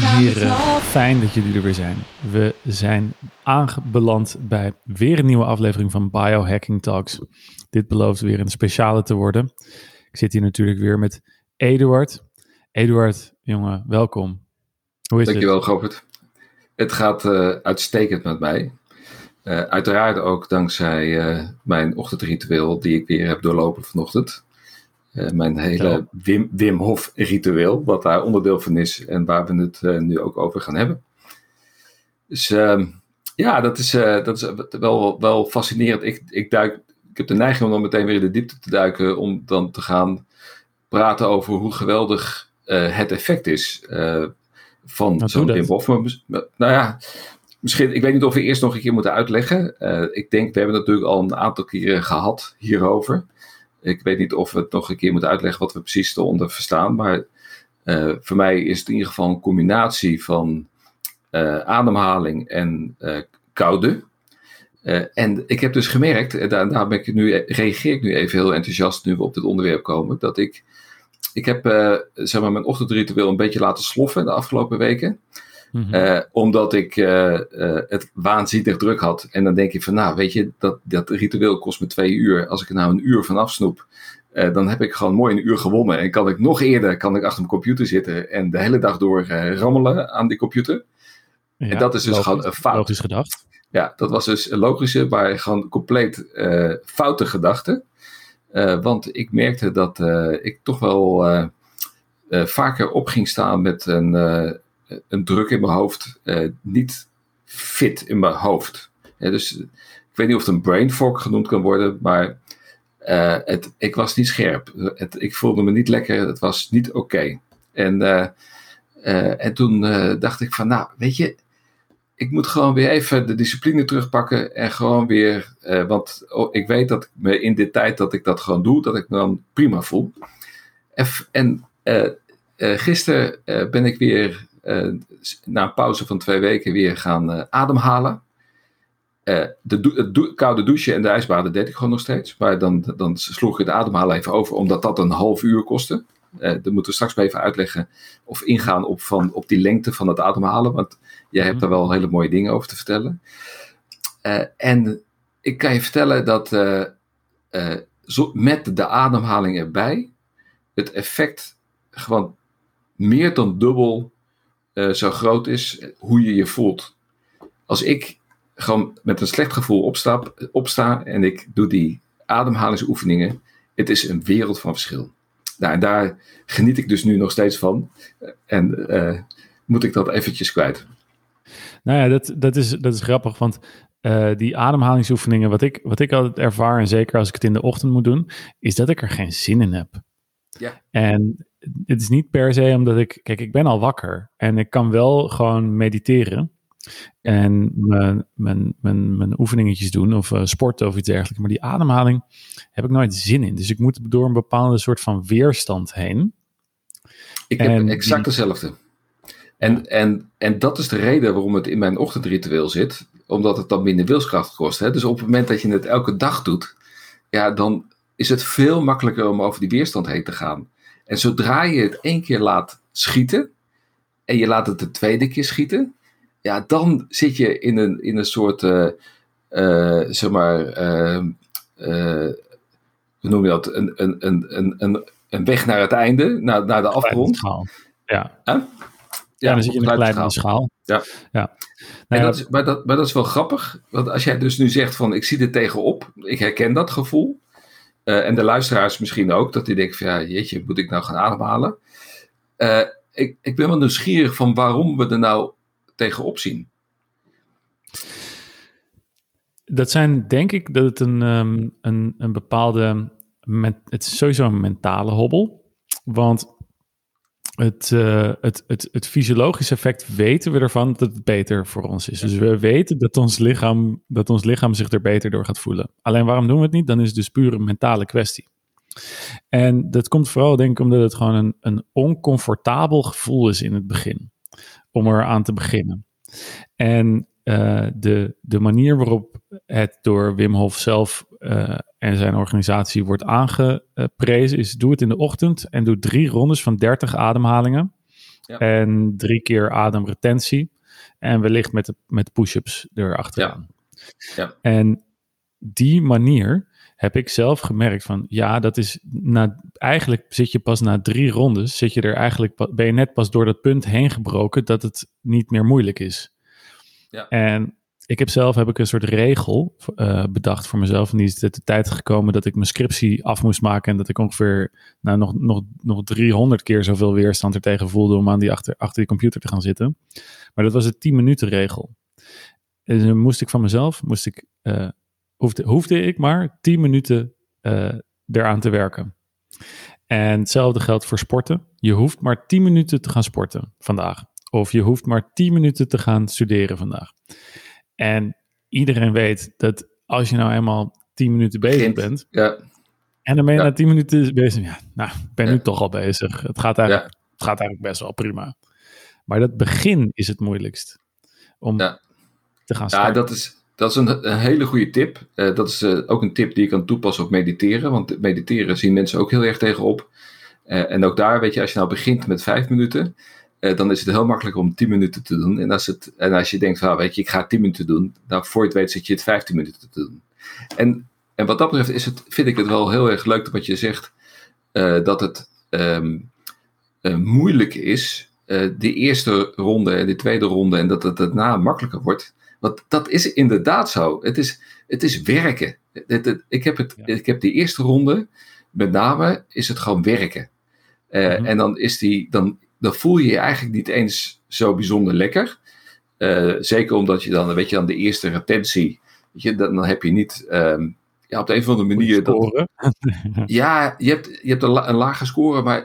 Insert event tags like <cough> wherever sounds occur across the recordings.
dames en heren. Fijn dat jullie er weer zijn. We zijn aangebeland bij weer een nieuwe aflevering van Biohacking Talks. Dit belooft weer een speciale te worden. Ik zit hier natuurlijk weer met Eduard. Eduard, jongen, welkom. Hoe is Dankjewel, het? Robert. Het gaat uh, uitstekend met mij. Uh, uiteraard ook dankzij mijn ochtendritueel die ik weer heb doorlopen vanochtend. Uh, mijn hele Wim, Wim Hof ritueel, wat daar onderdeel van is en waar we het uh, nu ook over gaan hebben. Dus uh, ja, dat is, dat is wel, wel fascinerend. Ik, ik, duik, ik heb de neiging om dan meteen weer in de diepte te duiken, om dan te gaan praten over hoe geweldig het effect is van zo'n Wim Hof. Maar, nou ja, misschien, ik weet niet of we eerst nog een keer moeten uitleggen. ik denk, we hebben het natuurlijk al een aantal keren gehad hierover. Ik weet niet of we het nog een keer moeten uitleggen wat we precies eronder verstaan. Maar uh, voor mij is het in ieder geval een combinatie van uh, ademhaling en uh, koude. en ik heb dus gemerkt, en daar, daar ben ik nu, reageer ik nu even heel enthousiast nu we op dit onderwerp komen, dat ik, ik heb zeg maar mijn ochtendritueel een beetje laten sloffen de afgelopen weken. Mhm. Eh, omdat ik uh, uh, het waanzinnig druk had. En dan denk je van, nou, weet je, dat, dat ritueel kost me twee uur. Als ik er nou een uur van afsnoep, dan heb ik gewoon mooi een uur gewonnen. En kan ik nog eerder kan ik achter mijn computer zitten en de hele dag door rammelen aan die computer. Ja, en dat is dus gewoon een fout. Logisch gedacht. Ja, dat was dus een logische, maar gewoon compleet foute gedachte. want ik merkte dat ik toch wel vaker op ging staan met een een druk in mijn hoofd, uh, niet fit in mijn hoofd. dus ik weet niet of het een brain fog genoemd kan worden, maar uh, het, ik was niet scherp. Het, ik voelde me niet lekker, het was niet oké. En, uh, en toen dacht ik van, nou, weet je, ik moet gewoon weer even de discipline terugpakken en gewoon weer, want oh, ik weet dat ik me in de tijd dat ik dat gewoon doe, dat ik me dan prima voel. En, en gisteren ben ik weer na een pauze van twee weken weer gaan uh, ademhalen. Uh, de het koude douchen en de ijsbaden deed ik gewoon nog steeds. Maar dan, dan sloeg ik de ademhalen even over, omdat dat een half uur kostte. dat moeten we straks even uitleggen of ingaan op, van, op die lengte van het ademhalen. Want jij hebt daar wel hele mooie dingen over te vertellen. en ik kan je vertellen dat zo, met de ademhaling erbij het effect gewoon meer dan dubbel uh, zo groot is hoe je je voelt. Als ik gewoon met een slecht gevoel opstap, opsta en ik doe die ademhalingsoefeningen, het is een wereld van verschil. Nou, en daar geniet ik dus nu nog steeds van. En uh, moet ik dat eventjes kwijt. Nou ja, dat, dat, is, dat is grappig, want uh, die ademhalingsoefeningen, wat ik, wat ik altijd ervaar, en zeker als ik het in de ochtend moet doen, is dat ik er geen zin in heb. Ja. En het is niet per se omdat ik, kijk, ik ben al wakker en ik kan wel gewoon mediteren en mijn, mijn, mijn, mijn oefeningetjes doen of uh, sporten of iets dergelijks. Maar die ademhaling heb ik nooit zin in. Dus ik moet door een bepaalde soort van weerstand heen. Ik heb exact dezelfde. En, en, en dat is de reden waarom het in mijn ochtendritueel zit. Omdat het dan minder wilskracht kost. Hè? Dus op het moment dat je het elke dag doet, ja, dan is het veel makkelijker om over die weerstand heen te gaan. En zodra je het één keer laat schieten en je laat het de tweede keer schieten, ja, dan zit je in een, in een soort, uh, uh, zeg maar, uh, hoe noem je dat? Een, een, een, een, een weg naar het einde, naar, naar de afgrond. Ja. Ja, ja, dan zit je in een kleine schaal. Ja. ja. Nou, dat is, maar, dat, maar dat is wel grappig, want als jij dus nu zegt van ik zie er tegenop, ik herken dat gevoel. Uh, en de luisteraars misschien ook, dat die denken van ja, jeetje, moet ik nou gaan ademhalen? Uh, ik, ik ben wel nieuwsgierig van waarom we er nou tegenop zien. Dat zijn denk ik dat het een, um, een, een bepaalde, met, het is sowieso een mentale hobbel. Want het, uh, het, het, fysiologische effect weten we ervan dat het beter voor ons is. Dus we weten dat ons, lichaam, dat ons lichaam zich er beter door gaat voelen. Alleen waarom doen we het niet? Dan is het dus puur een mentale kwestie. En dat komt vooral denk ik omdat het gewoon een, een oncomfortabel gevoel is in het begin. Om eraan te beginnen. En uh, de, de manier waarop het door Wim Hof zelf uh, en zijn organisatie wordt aangeprezen is: doe het in de ochtend en doe drie rondes van 30 ademhalingen. Ja. En drie keer ademretentie. En wellicht met, met push-ups erachteraan. Ja. ja. En die manier heb ik zelf gemerkt van ja, dat is na, eigenlijk zit je pas na drie rondes, zit je er eigenlijk, ben je net pas door dat punt heen gebroken dat het niet meer moeilijk is. Ja. En ik heb zelf heb ik een soort regel uh, bedacht voor mezelf. En die is de tijd gekomen dat ik mijn scriptie af moest maken. En dat ik ongeveer nou, nog, nog, nog 300 keer zoveel weerstand er tegen voelde om aan die achter, achter die computer te gaan zitten. Maar dat was de 10 minuten regel. En dan moest ik van mezelf, moest ik, uh, hoefde, ik maar 10 minuten uh, eraan te werken. En hetzelfde geldt voor sporten. Je hoeft maar 10 minuten te gaan sporten vandaag. Of je hoeft maar 10 minuten te gaan studeren vandaag. En iedereen weet dat als je nou eenmaal 10 minuten bezig bent. Ja. En dan ben je na 10 minuten bezig. Ja, nou, ik ben nu toch al bezig. Het gaat, eigenlijk, het gaat eigenlijk best wel prima. Maar dat begin is het moeilijkst. Om te gaan starten. Ja, dat is, dat is een, een hele goede tip. Uh, dat is uh, ook een tip die je kan toepassen op mediteren. Want mediteren zien mensen ook heel erg tegenop. Uh, en ook daar, weet je, als je nou begint met vijf minuten, dan is het heel makkelijk om tien minuten te doen. En als, het, en als je denkt, van, weet je, ik ga tien minuten doen, dan voor je het weet zit je het vijftien minuten te doen. En, en wat dat betreft is het, vind ik het wel heel erg leuk wat je zegt, dat het um, moeilijk is, de eerste ronde en de tweede ronde, en dat het daarna makkelijker wordt. Want dat is inderdaad zo. Het is, het is werken. ik, heb het, ik heb die eerste ronde, met name is het gewoon werken. Uh, En dan, is die, dan, dan voel je je eigenlijk niet eens zo bijzonder lekker. Uh, zeker omdat je dan, weet je, dan de eerste retentie, weet je, dan, dan heb je niet, um, ja, op de een of andere manier. Dat, <laughs> ja, je hebt, je hebt een, een lage score, maar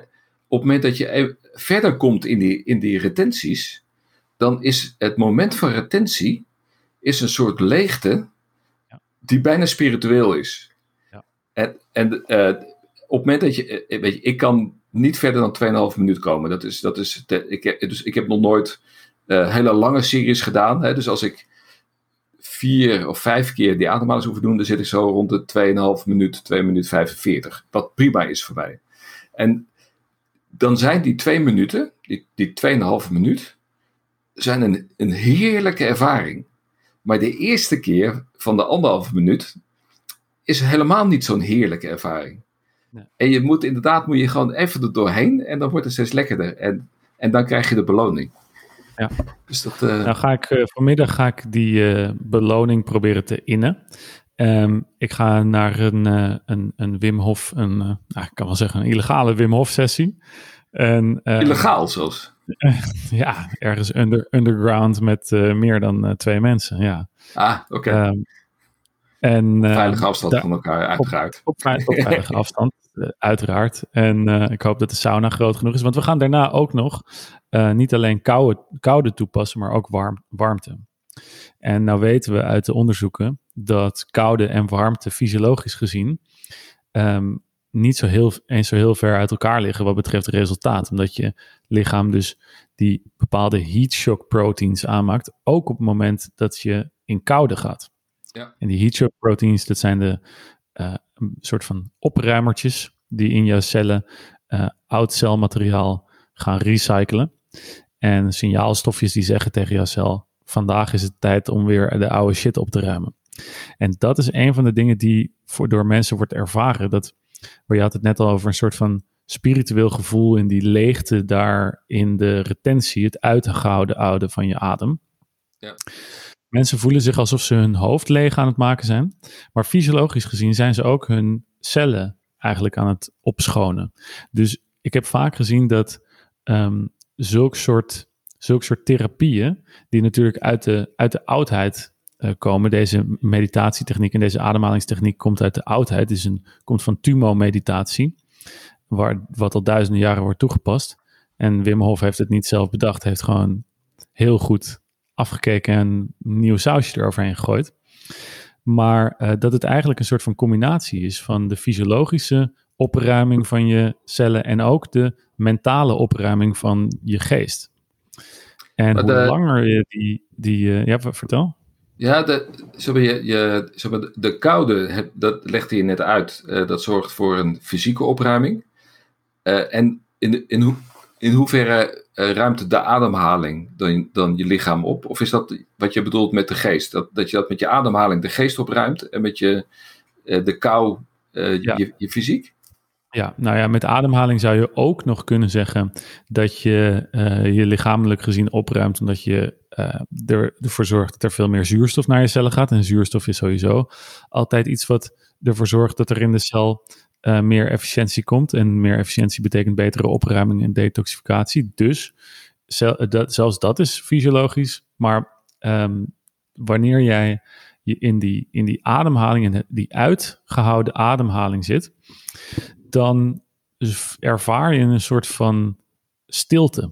op het moment dat je verder komt in die, in die retenties, dan is het moment van retentie is een soort leegte die bijna spiritueel is. Ja. En, en uh, op het moment dat je, eh, weet je, ik kan niet verder dan 2,5 minuut komen. Dat is, dat is ik, dus ik heb nog nooit uh, hele lange series gedaan. Hè, dus als ik vier of vijf keer die ademhaling hoef doen, dan zit ik zo rond de 2,5 minuut, 2 minuut 45. Wat prima is voor mij. En dan zijn die twee minuten, die, die 2,5 minuut, zijn een, een heerlijke ervaring. Maar de eerste keer van de anderhalve minuut is helemaal niet zo'n heerlijke ervaring. En je moet inderdaad moet je gewoon even er doorheen en dan wordt het steeds lekkerder. En, en dan krijg je de beloning. Ja. Dus dat, uh... Nou ga ik uh, vanmiddag ga ik die uh, beloning proberen te innen. Um, ik ga naar een, een, een Wim Hof, een, nou, ik kan wel zeggen een illegale Wim Hof sessie. En, Illegaal zelfs? <laughs> ja, ergens under, underground met meer dan twee mensen, ja. Ah, oké. Okay. Um, en uh, veilige afstand van elkaar, uiteraard. Op, op, op veilige <laughs> afstand, uiteraard. En ik hoop dat de sauna groot genoeg is, want we gaan daarna ook nog niet alleen koude, koude toepassen, maar ook warm, warmte. En nou weten we uit de onderzoeken dat koude en warmte fysiologisch gezien um, niet zo heel, eens zo heel ver uit elkaar liggen wat betreft het resultaat. Omdat je lichaam dus die bepaalde heat shock proteins aanmaakt, ook op het moment dat je in koude gaat. Ja. En die heat shock proteins, dat zijn de uh, soort van opruimertjes die in jouw cellen uh, oud celmateriaal gaan recyclen. En signaalstofjes die zeggen tegen jouw cel, vandaag is het tijd om weer de oude shit op te ruimen. En dat is een van de dingen die voor, door mensen wordt ervaren. Dat maar je had het net al over een soort van spiritueel gevoel in die leegte daar in de retentie, het uitgehouden oude van je adem. Ja. Mensen voelen zich alsof ze hun hoofd leeg aan het maken zijn, maar fysiologisch gezien zijn ze ook hun cellen eigenlijk aan het opschonen. Dus ik heb vaak gezien dat um, zulk, soort, zulk soort therapieën, die natuurlijk uit de, uit de oudheid uh, komen. Deze meditatietechniek en deze ademhalingstechniek komt uit de oudheid. Is een, komt van Tumo-meditatie, wat al duizenden jaren wordt toegepast. En Wim Hof heeft het niet zelf bedacht, heeft gewoon heel goed afgekeken en een nieuw sausje eroverheen gegooid. Maar uh, dat het eigenlijk een soort van combinatie is van de fysiologische opruiming van je cellen en ook de mentale opruiming van je geest. En hoe langer je die, die uh, ja, vertel. Ja, de, je, je, de koude, dat legde je net uit, uh, dat zorgt voor een fysieke opruiming. En in, in, in hoeverre uh, ruimt de ademhaling dan, dan je lichaam op? Of is dat wat je bedoelt met de geest? Dat, dat je dat met je ademhaling de geest opruimt en met je, uh, de kou uh, je, je fysiek? Ja, nou ja, met ademhaling zou je ook nog kunnen zeggen dat je je lichamelijk gezien opruimt, omdat je er, ervoor zorgt dat er veel meer zuurstof naar je cellen gaat. En zuurstof is sowieso altijd iets wat ervoor zorgt dat er in de cel uh, meer efficiëntie komt. En meer efficiëntie betekent betere opruiming en detoxificatie. Dus dat, zelfs dat is fysiologisch. Maar um, wanneer jij je in die, in die ademhaling, en die uitgehouden ademhaling zit, dan ervaar je een soort van stilte.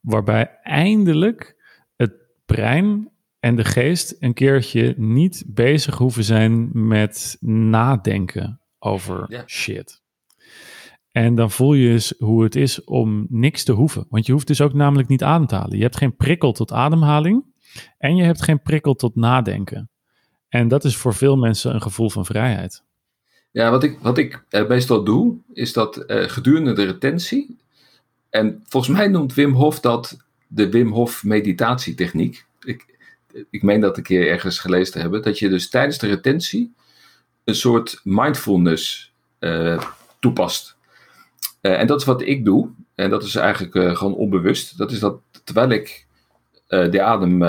Waarbij eindelijk het brein en de geest een keertje niet bezig hoeven zijn met nadenken over shit. En dan voel je eens hoe het is om niks te hoeven. Want je hoeft dus ook namelijk niet adem te halen. Je hebt geen prikkel tot ademhaling en je hebt geen prikkel tot nadenken. En dat is voor veel mensen een gevoel van vrijheid. Ja, wat ik, wat ik uh, meestal doe, is dat uh, gedurende de retentie, en volgens mij noemt Wim Hof dat de Wim Hof meditatietechniek. Ik, ik meen dat een keer ergens gelezen te hebben, dat je dus tijdens de retentie een soort mindfulness uh, toepast. Uh, en dat is wat ik doe. En dat is eigenlijk uh, gewoon onbewust. Dat is dat terwijl ik de adem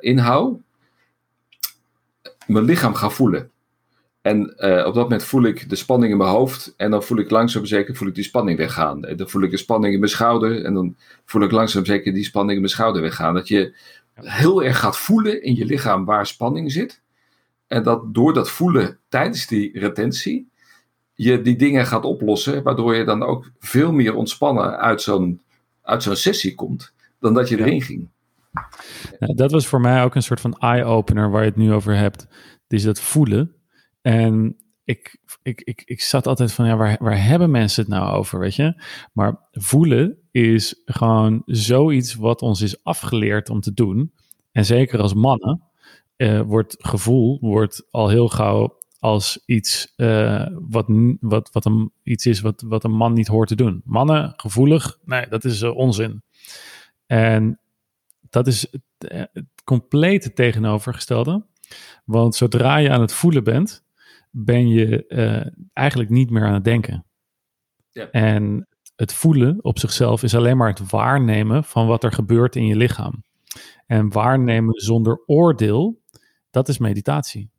inhoud, mijn lichaam ga voelen. En op dat moment voel ik de spanning in mijn hoofd. En dan voel ik langzaam zeker voel ik die spanning weggaan. En dan voel ik de spanning in mijn schouder. En dan voel ik langzaam zeker die spanning in mijn schouder weggaan. Dat je heel erg gaat voelen in je lichaam waar spanning zit. En dat door dat voelen tijdens die retentie, je die dingen gaat oplossen, waardoor je dan ook veel meer ontspannen uit zo'n, uit zo'n sessie komt, dan dat je erin ging. Nou, dat was voor mij ook een soort van eye-opener waar je het nu over hebt. Dus dat voelen. En ik, ik, ik, ik zat altijd van, ja, waar, waar hebben mensen het nou over, weet je? Maar voelen is gewoon zoiets wat ons is afgeleerd om te doen. En zeker als mannen uh, wordt gevoel wordt al heel gauw als iets uh, wat, wat, wat een, iets is wat, wat een man niet hoort te doen. Mannen, gevoelig, nee, dat is uh, onzin. En dat is het, het complete tegenovergestelde. Want zodra je aan het voelen bent, ben je eigenlijk niet meer aan het denken. Ja. En het voelen op zichzelf is alleen maar het waarnemen van wat er gebeurt in je lichaam. En waarnemen zonder oordeel dat is meditatie.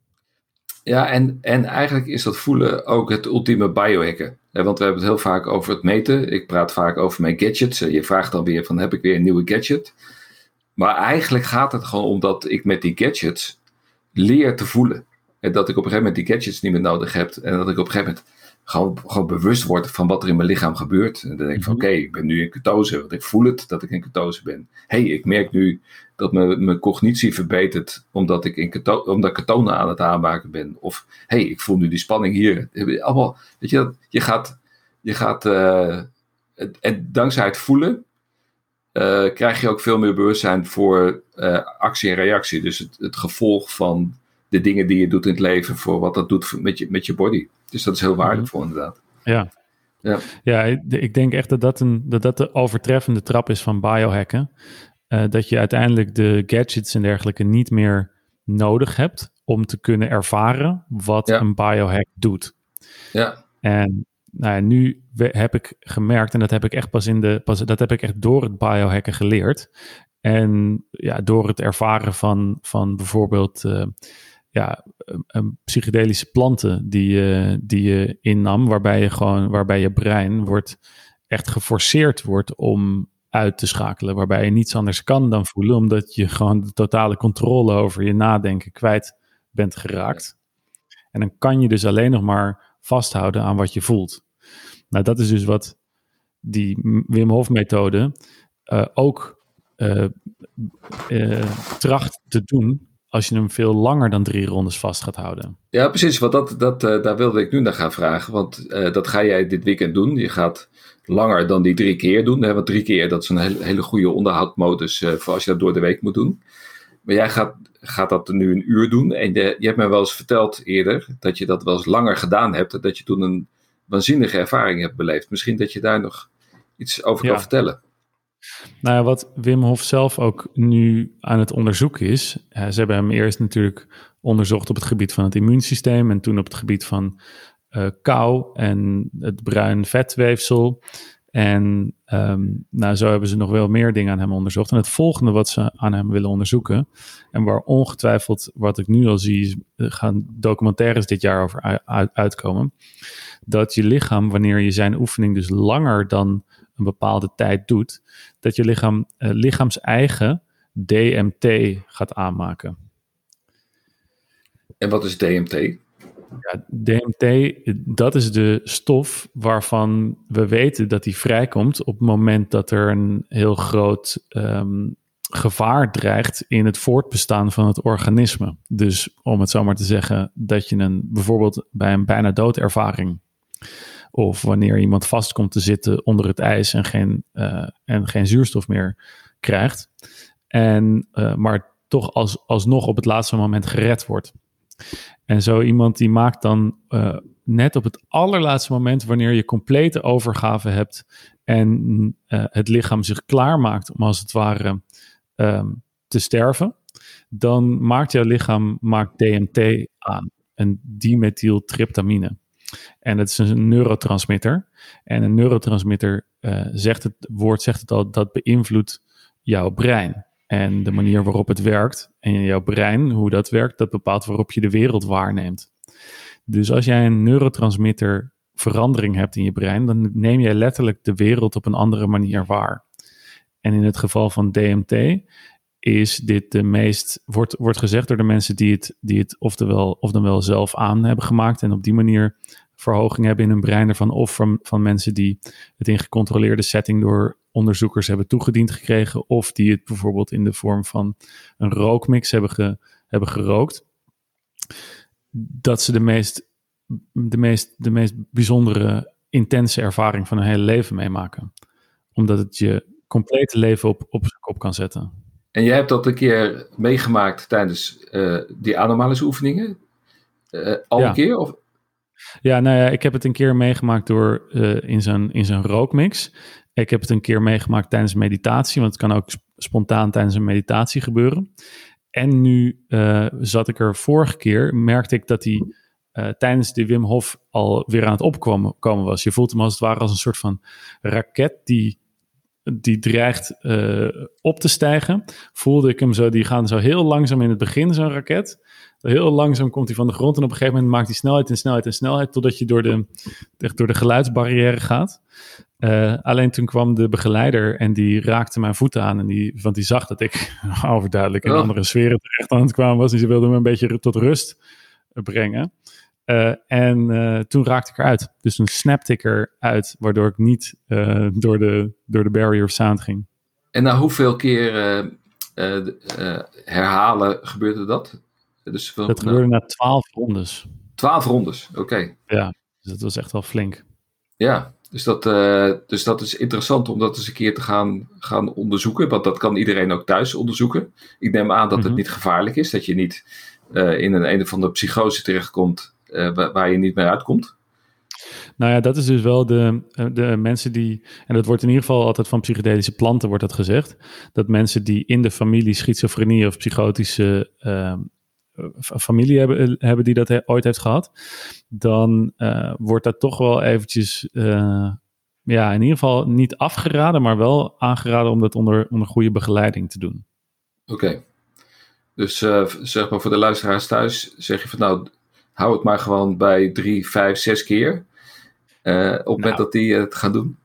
Ja, en, en eigenlijk is dat voelen ook het ultieme biohacken. Want we hebben het heel vaak over het meten. Ik praat vaak over mijn gadgets. Je vraagt dan weer van, heb ik weer een nieuwe gadget? Maar eigenlijk gaat het gewoon om dat ik met die gadgets leer te voelen. En dat ik op een gegeven moment die gadgets niet meer nodig heb. En dat ik op een gegeven moment gewoon, gewoon bewust word van wat er in mijn lichaam gebeurt. En dan denk ik van, mhm. oké, ik ben nu in ketose. Want ik voel het dat ik in ketose ben. hey, ik merk nu dat mijn, mijn cognitie verbetert omdat ik, in keto, omdat ketonen aan het aanmaken ben. Of hey, ik voel nu die spanning hier. Allemaal, weet je, je gaat, je gaat uh, en dankzij het voelen uh, krijg je ook veel meer bewustzijn voor uh, actie en reactie. Dus het, het, gevolg van de dingen die je doet in het leven, voor wat dat doet met je, met je body. Dus dat is heel waardevol inderdaad. Ja. Ja. ja, ik denk echt dat dat, een, dat dat de overtreffende trap is van biohacken. Uh, dat je uiteindelijk de gadgets en dergelijke niet meer nodig hebt om te kunnen ervaren wat een biohack doet. Ja. En nou ja, nu heb ik gemerkt, en dat heb ik echt pas in de, pas, dat heb ik echt door het biohacken geleerd. En ja, door het ervaren van, van bijvoorbeeld uh, ja, psychedelische planten die je, die je innam, waarbij je gewoon, waarbij je brein wordt echt geforceerd wordt om uit te schakelen, waarbij je niets anders kan dan voelen, omdat je gewoon de totale controle over je nadenken kwijt bent geraakt. En dan kan je dus alleen nog maar vasthouden aan wat je voelt. Nou, dat is dus wat die Wim Hof methode uh, ook uh, uh, tracht te doen als je hem veel langer dan drie rondes vast gaat houden. Ja, precies. Want dat, dat, daar wilde ik nu naar gaan vragen. Want dat ga jij dit weekend doen. Je gaat langer dan die drie keer doen. Hè? Want drie keer, dat is een hele, hele goede onderhoudmodus uh, voor als je dat door de week moet doen. Maar jij gaat, gaat dat nu een uur doen. En je, je hebt me wel eens verteld eerder dat je dat wel eens langer gedaan hebt. Dat je toen een waanzinnige ervaring hebt beleefd. Misschien dat je daar nog iets over kan vertellen. Nou ja, wat Wim Hof zelf ook nu aan het onderzoeken is. Ze hebben hem eerst natuurlijk onderzocht op het gebied van het immuunsysteem en toen op het gebied van uh, kou en het bruin vetweefsel. En um, nou, zo hebben ze nog wel meer dingen aan hem onderzocht. En het volgende wat ze aan hem willen onderzoeken, en waar ongetwijfeld, wat ik nu al zie, gaan documentaires dit jaar over uitkomen, dat je lichaam, wanneer je zijn oefening dus langer dan een bepaalde tijd doet, dat je lichaam uh, lichaams-eigen DMT gaat aanmaken. En wat is DMT? Ja, DMT, dat is de stof waarvan we weten dat die vrijkomt op het moment dat er een heel groot um, gevaar dreigt in het voortbestaan van het organisme. Dus om het zo maar te zeggen, dat je een bijvoorbeeld bij een bijna doodervaring of wanneer iemand vast komt te zitten onder het ijs en geen, uh, en geen zuurstof meer krijgt, en, uh, maar toch als, alsnog op het laatste moment gered wordt. En zo iemand die maakt dan uh, net op het allerlaatste moment, wanneer je complete overgave hebt en uh, het lichaam zich klaarmaakt om als het ware um, te sterven, dan maakt jouw lichaam maakt DMT aan, een dimethyltryptamine. En het is een neurotransmitter. En een neurotransmitter, uh, zegt het woord zegt het al, dat beïnvloedt jouw brein. En de manier waarop het werkt en jouw brein, hoe dat werkt, dat bepaalt waarop je de wereld waarneemt. Dus als jij een neurotransmitter verandering hebt in je brein, dan neem jij letterlijk de wereld op een andere manier waar. En in het geval van DMT is dit de meest, wordt, wordt gezegd door de mensen die het, die het oftewel, of dan wel zelf aan hebben gemaakt en op die manier verhoging hebben in hun brein ervan, of van, van mensen die het in gecontroleerde setting door onderzoekers hebben toegediend gekregen, of die het bijvoorbeeld in de vorm van een rookmix hebben, ge, hebben gerookt, dat ze de meest, de, meest, de meest bijzondere, intense ervaring van hun hele leven meemaken. Omdat het je complete leven op, op zijn kop kan zetten. En jij hebt dat een keer meegemaakt tijdens uh, die anomalische oefeningen? Uh, al een keer? Of? Ja, nou ja, ik heb het een keer meegemaakt door uh, in zo'n in rookmix. Ik heb het een keer meegemaakt tijdens meditatie, want het kan ook spontaan tijdens een meditatie gebeuren. En nu uh, zat ik er vorige keer, merkte ik dat hij uh, tijdens de Wim Hof al weer aan het opkomen was. Je voelt hem als het ware als een soort van raket die, die dreigt op te stijgen. Voelde ik hem zo, die gaan zo heel langzaam in het begin, zo'n raket. Heel langzaam komt hij van de grond en op een gegeven moment maakt hij snelheid en snelheid en snelheid totdat je door de, echt door de geluidsbarrière gaat. Uh, alleen toen kwam de begeleider en die raakte mijn voeten aan. En die, want die zag dat ik <laughs> overduidelijk in oh. andere sferen terecht aan het kwamen was. En ze wilde me een beetje tot rust brengen. Uh, en uh, toen raakte ik eruit. Dus toen snapte ik eruit, waardoor ik niet door, de, door de barrier of sound ging. En na hoeveel keer herhalen gebeurde dat? Dus dat gebeurde na twaalf rondes. Twaalf rondes, oké. Okay. Ja, dus dat was echt wel flink. Ja, dus dat, uh, dus dat is interessant om dat eens een keer te gaan, gaan onderzoeken. Want dat kan iedereen ook thuis onderzoeken. Ik neem aan dat het mm -hmm. niet gevaarlijk is. Dat je niet uh, in een een of andere psychose terechtkomt uh, waar, waar je niet meer uitkomt. Nou ja, dat is dus wel de, de mensen die, en dat wordt in ieder geval altijd van psychedelische planten wordt dat gezegd, dat mensen die in de familie schizofrenie of psychotische familie hebben, hebben die dat ooit heeft gehad, dan uh, wordt dat toch wel eventjes, uh, ja, in ieder geval niet afgeraden, maar wel aangeraden om dat onder, onder goede begeleiding te doen. Oké. Okay. Dus uh, zeg maar voor de luisteraars thuis, zeg je van nou, hou het maar gewoon bij drie, vijf, zes keer. op het nou, moment dat die het gaan doen.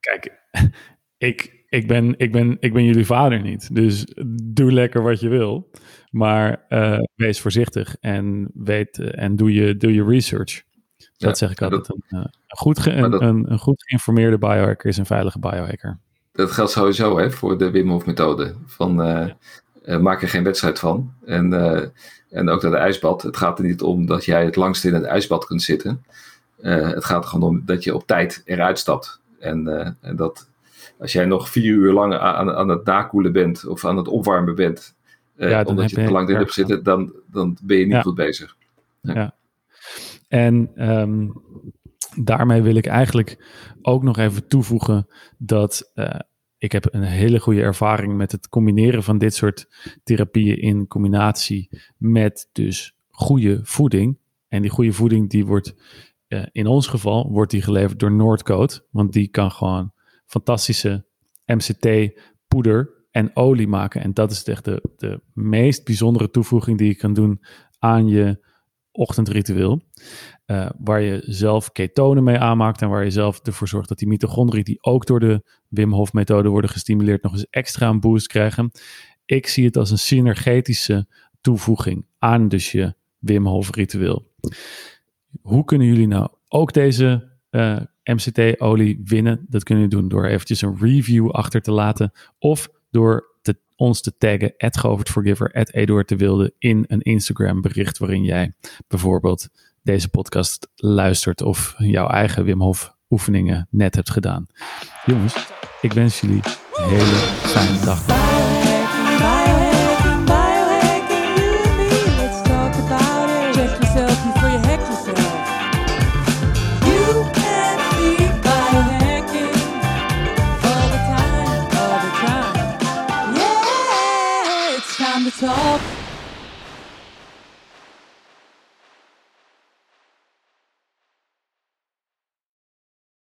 Kijk, <laughs> ik, ik ben, ik, ben, ik ben jullie vader niet. Dus doe lekker wat je wil. Maar uh, wees voorzichtig en, weet, uh, en doe, je, doe je research. Ja, dat zeg ik altijd. Dat, een, een, goed een, dat, een, een, goed geïnformeerde biohacker is een veilige biohacker. Dat geldt sowieso hè, voor de Wim Hof methode. Van, ja. maak er geen wedstrijd van. En, en ook naar de ijsbad. Het gaat er niet om dat jij het langst in het ijsbad kunt zitten. het gaat er gewoon om dat je op tijd eruit stapt. En, en dat als jij nog vier uur lang aan, aan het nakoelen bent of aan het opwarmen bent, ja, omdat je te lang erin hebt zitten, dan, dan ben je niet ja. goed bezig. Ja. ja. En um, daarmee wil ik eigenlijk ook nog even toevoegen dat uh, ik heb een hele goede ervaring met het combineren van dit soort therapieën in combinatie met dus goede voeding. En die goede voeding die wordt uh, in ons geval wordt die geleverd door Noordcoat, want die kan gewoon fantastische MCT poeder en olie maken. En dat is echt de, de meest bijzondere toevoeging die je kan doen aan je ochtendritueel. Uh, waar je zelf ketonen mee aanmaakt en waar je zelf ervoor zorgt dat die mitochondriën die ook door de Wim Hof methode worden gestimuleerd nog eens extra een boost krijgen. Ik zie het als een synergetische toevoeging aan dus je Wim Hof ritueel. Hoe kunnen jullie nou ook deze uh, eh, MCT-olie winnen? Dat kunnen jullie doen door eventjes een review achter te laten of door ons te taggen, at Forgiver, at Eduard de Wilde, in een Instagram bericht waarin jij bijvoorbeeld deze podcast luistert of jouw eigen Wim Hof oefeningen net hebt gedaan. Jongens, ik wens jullie een hele fijne dag.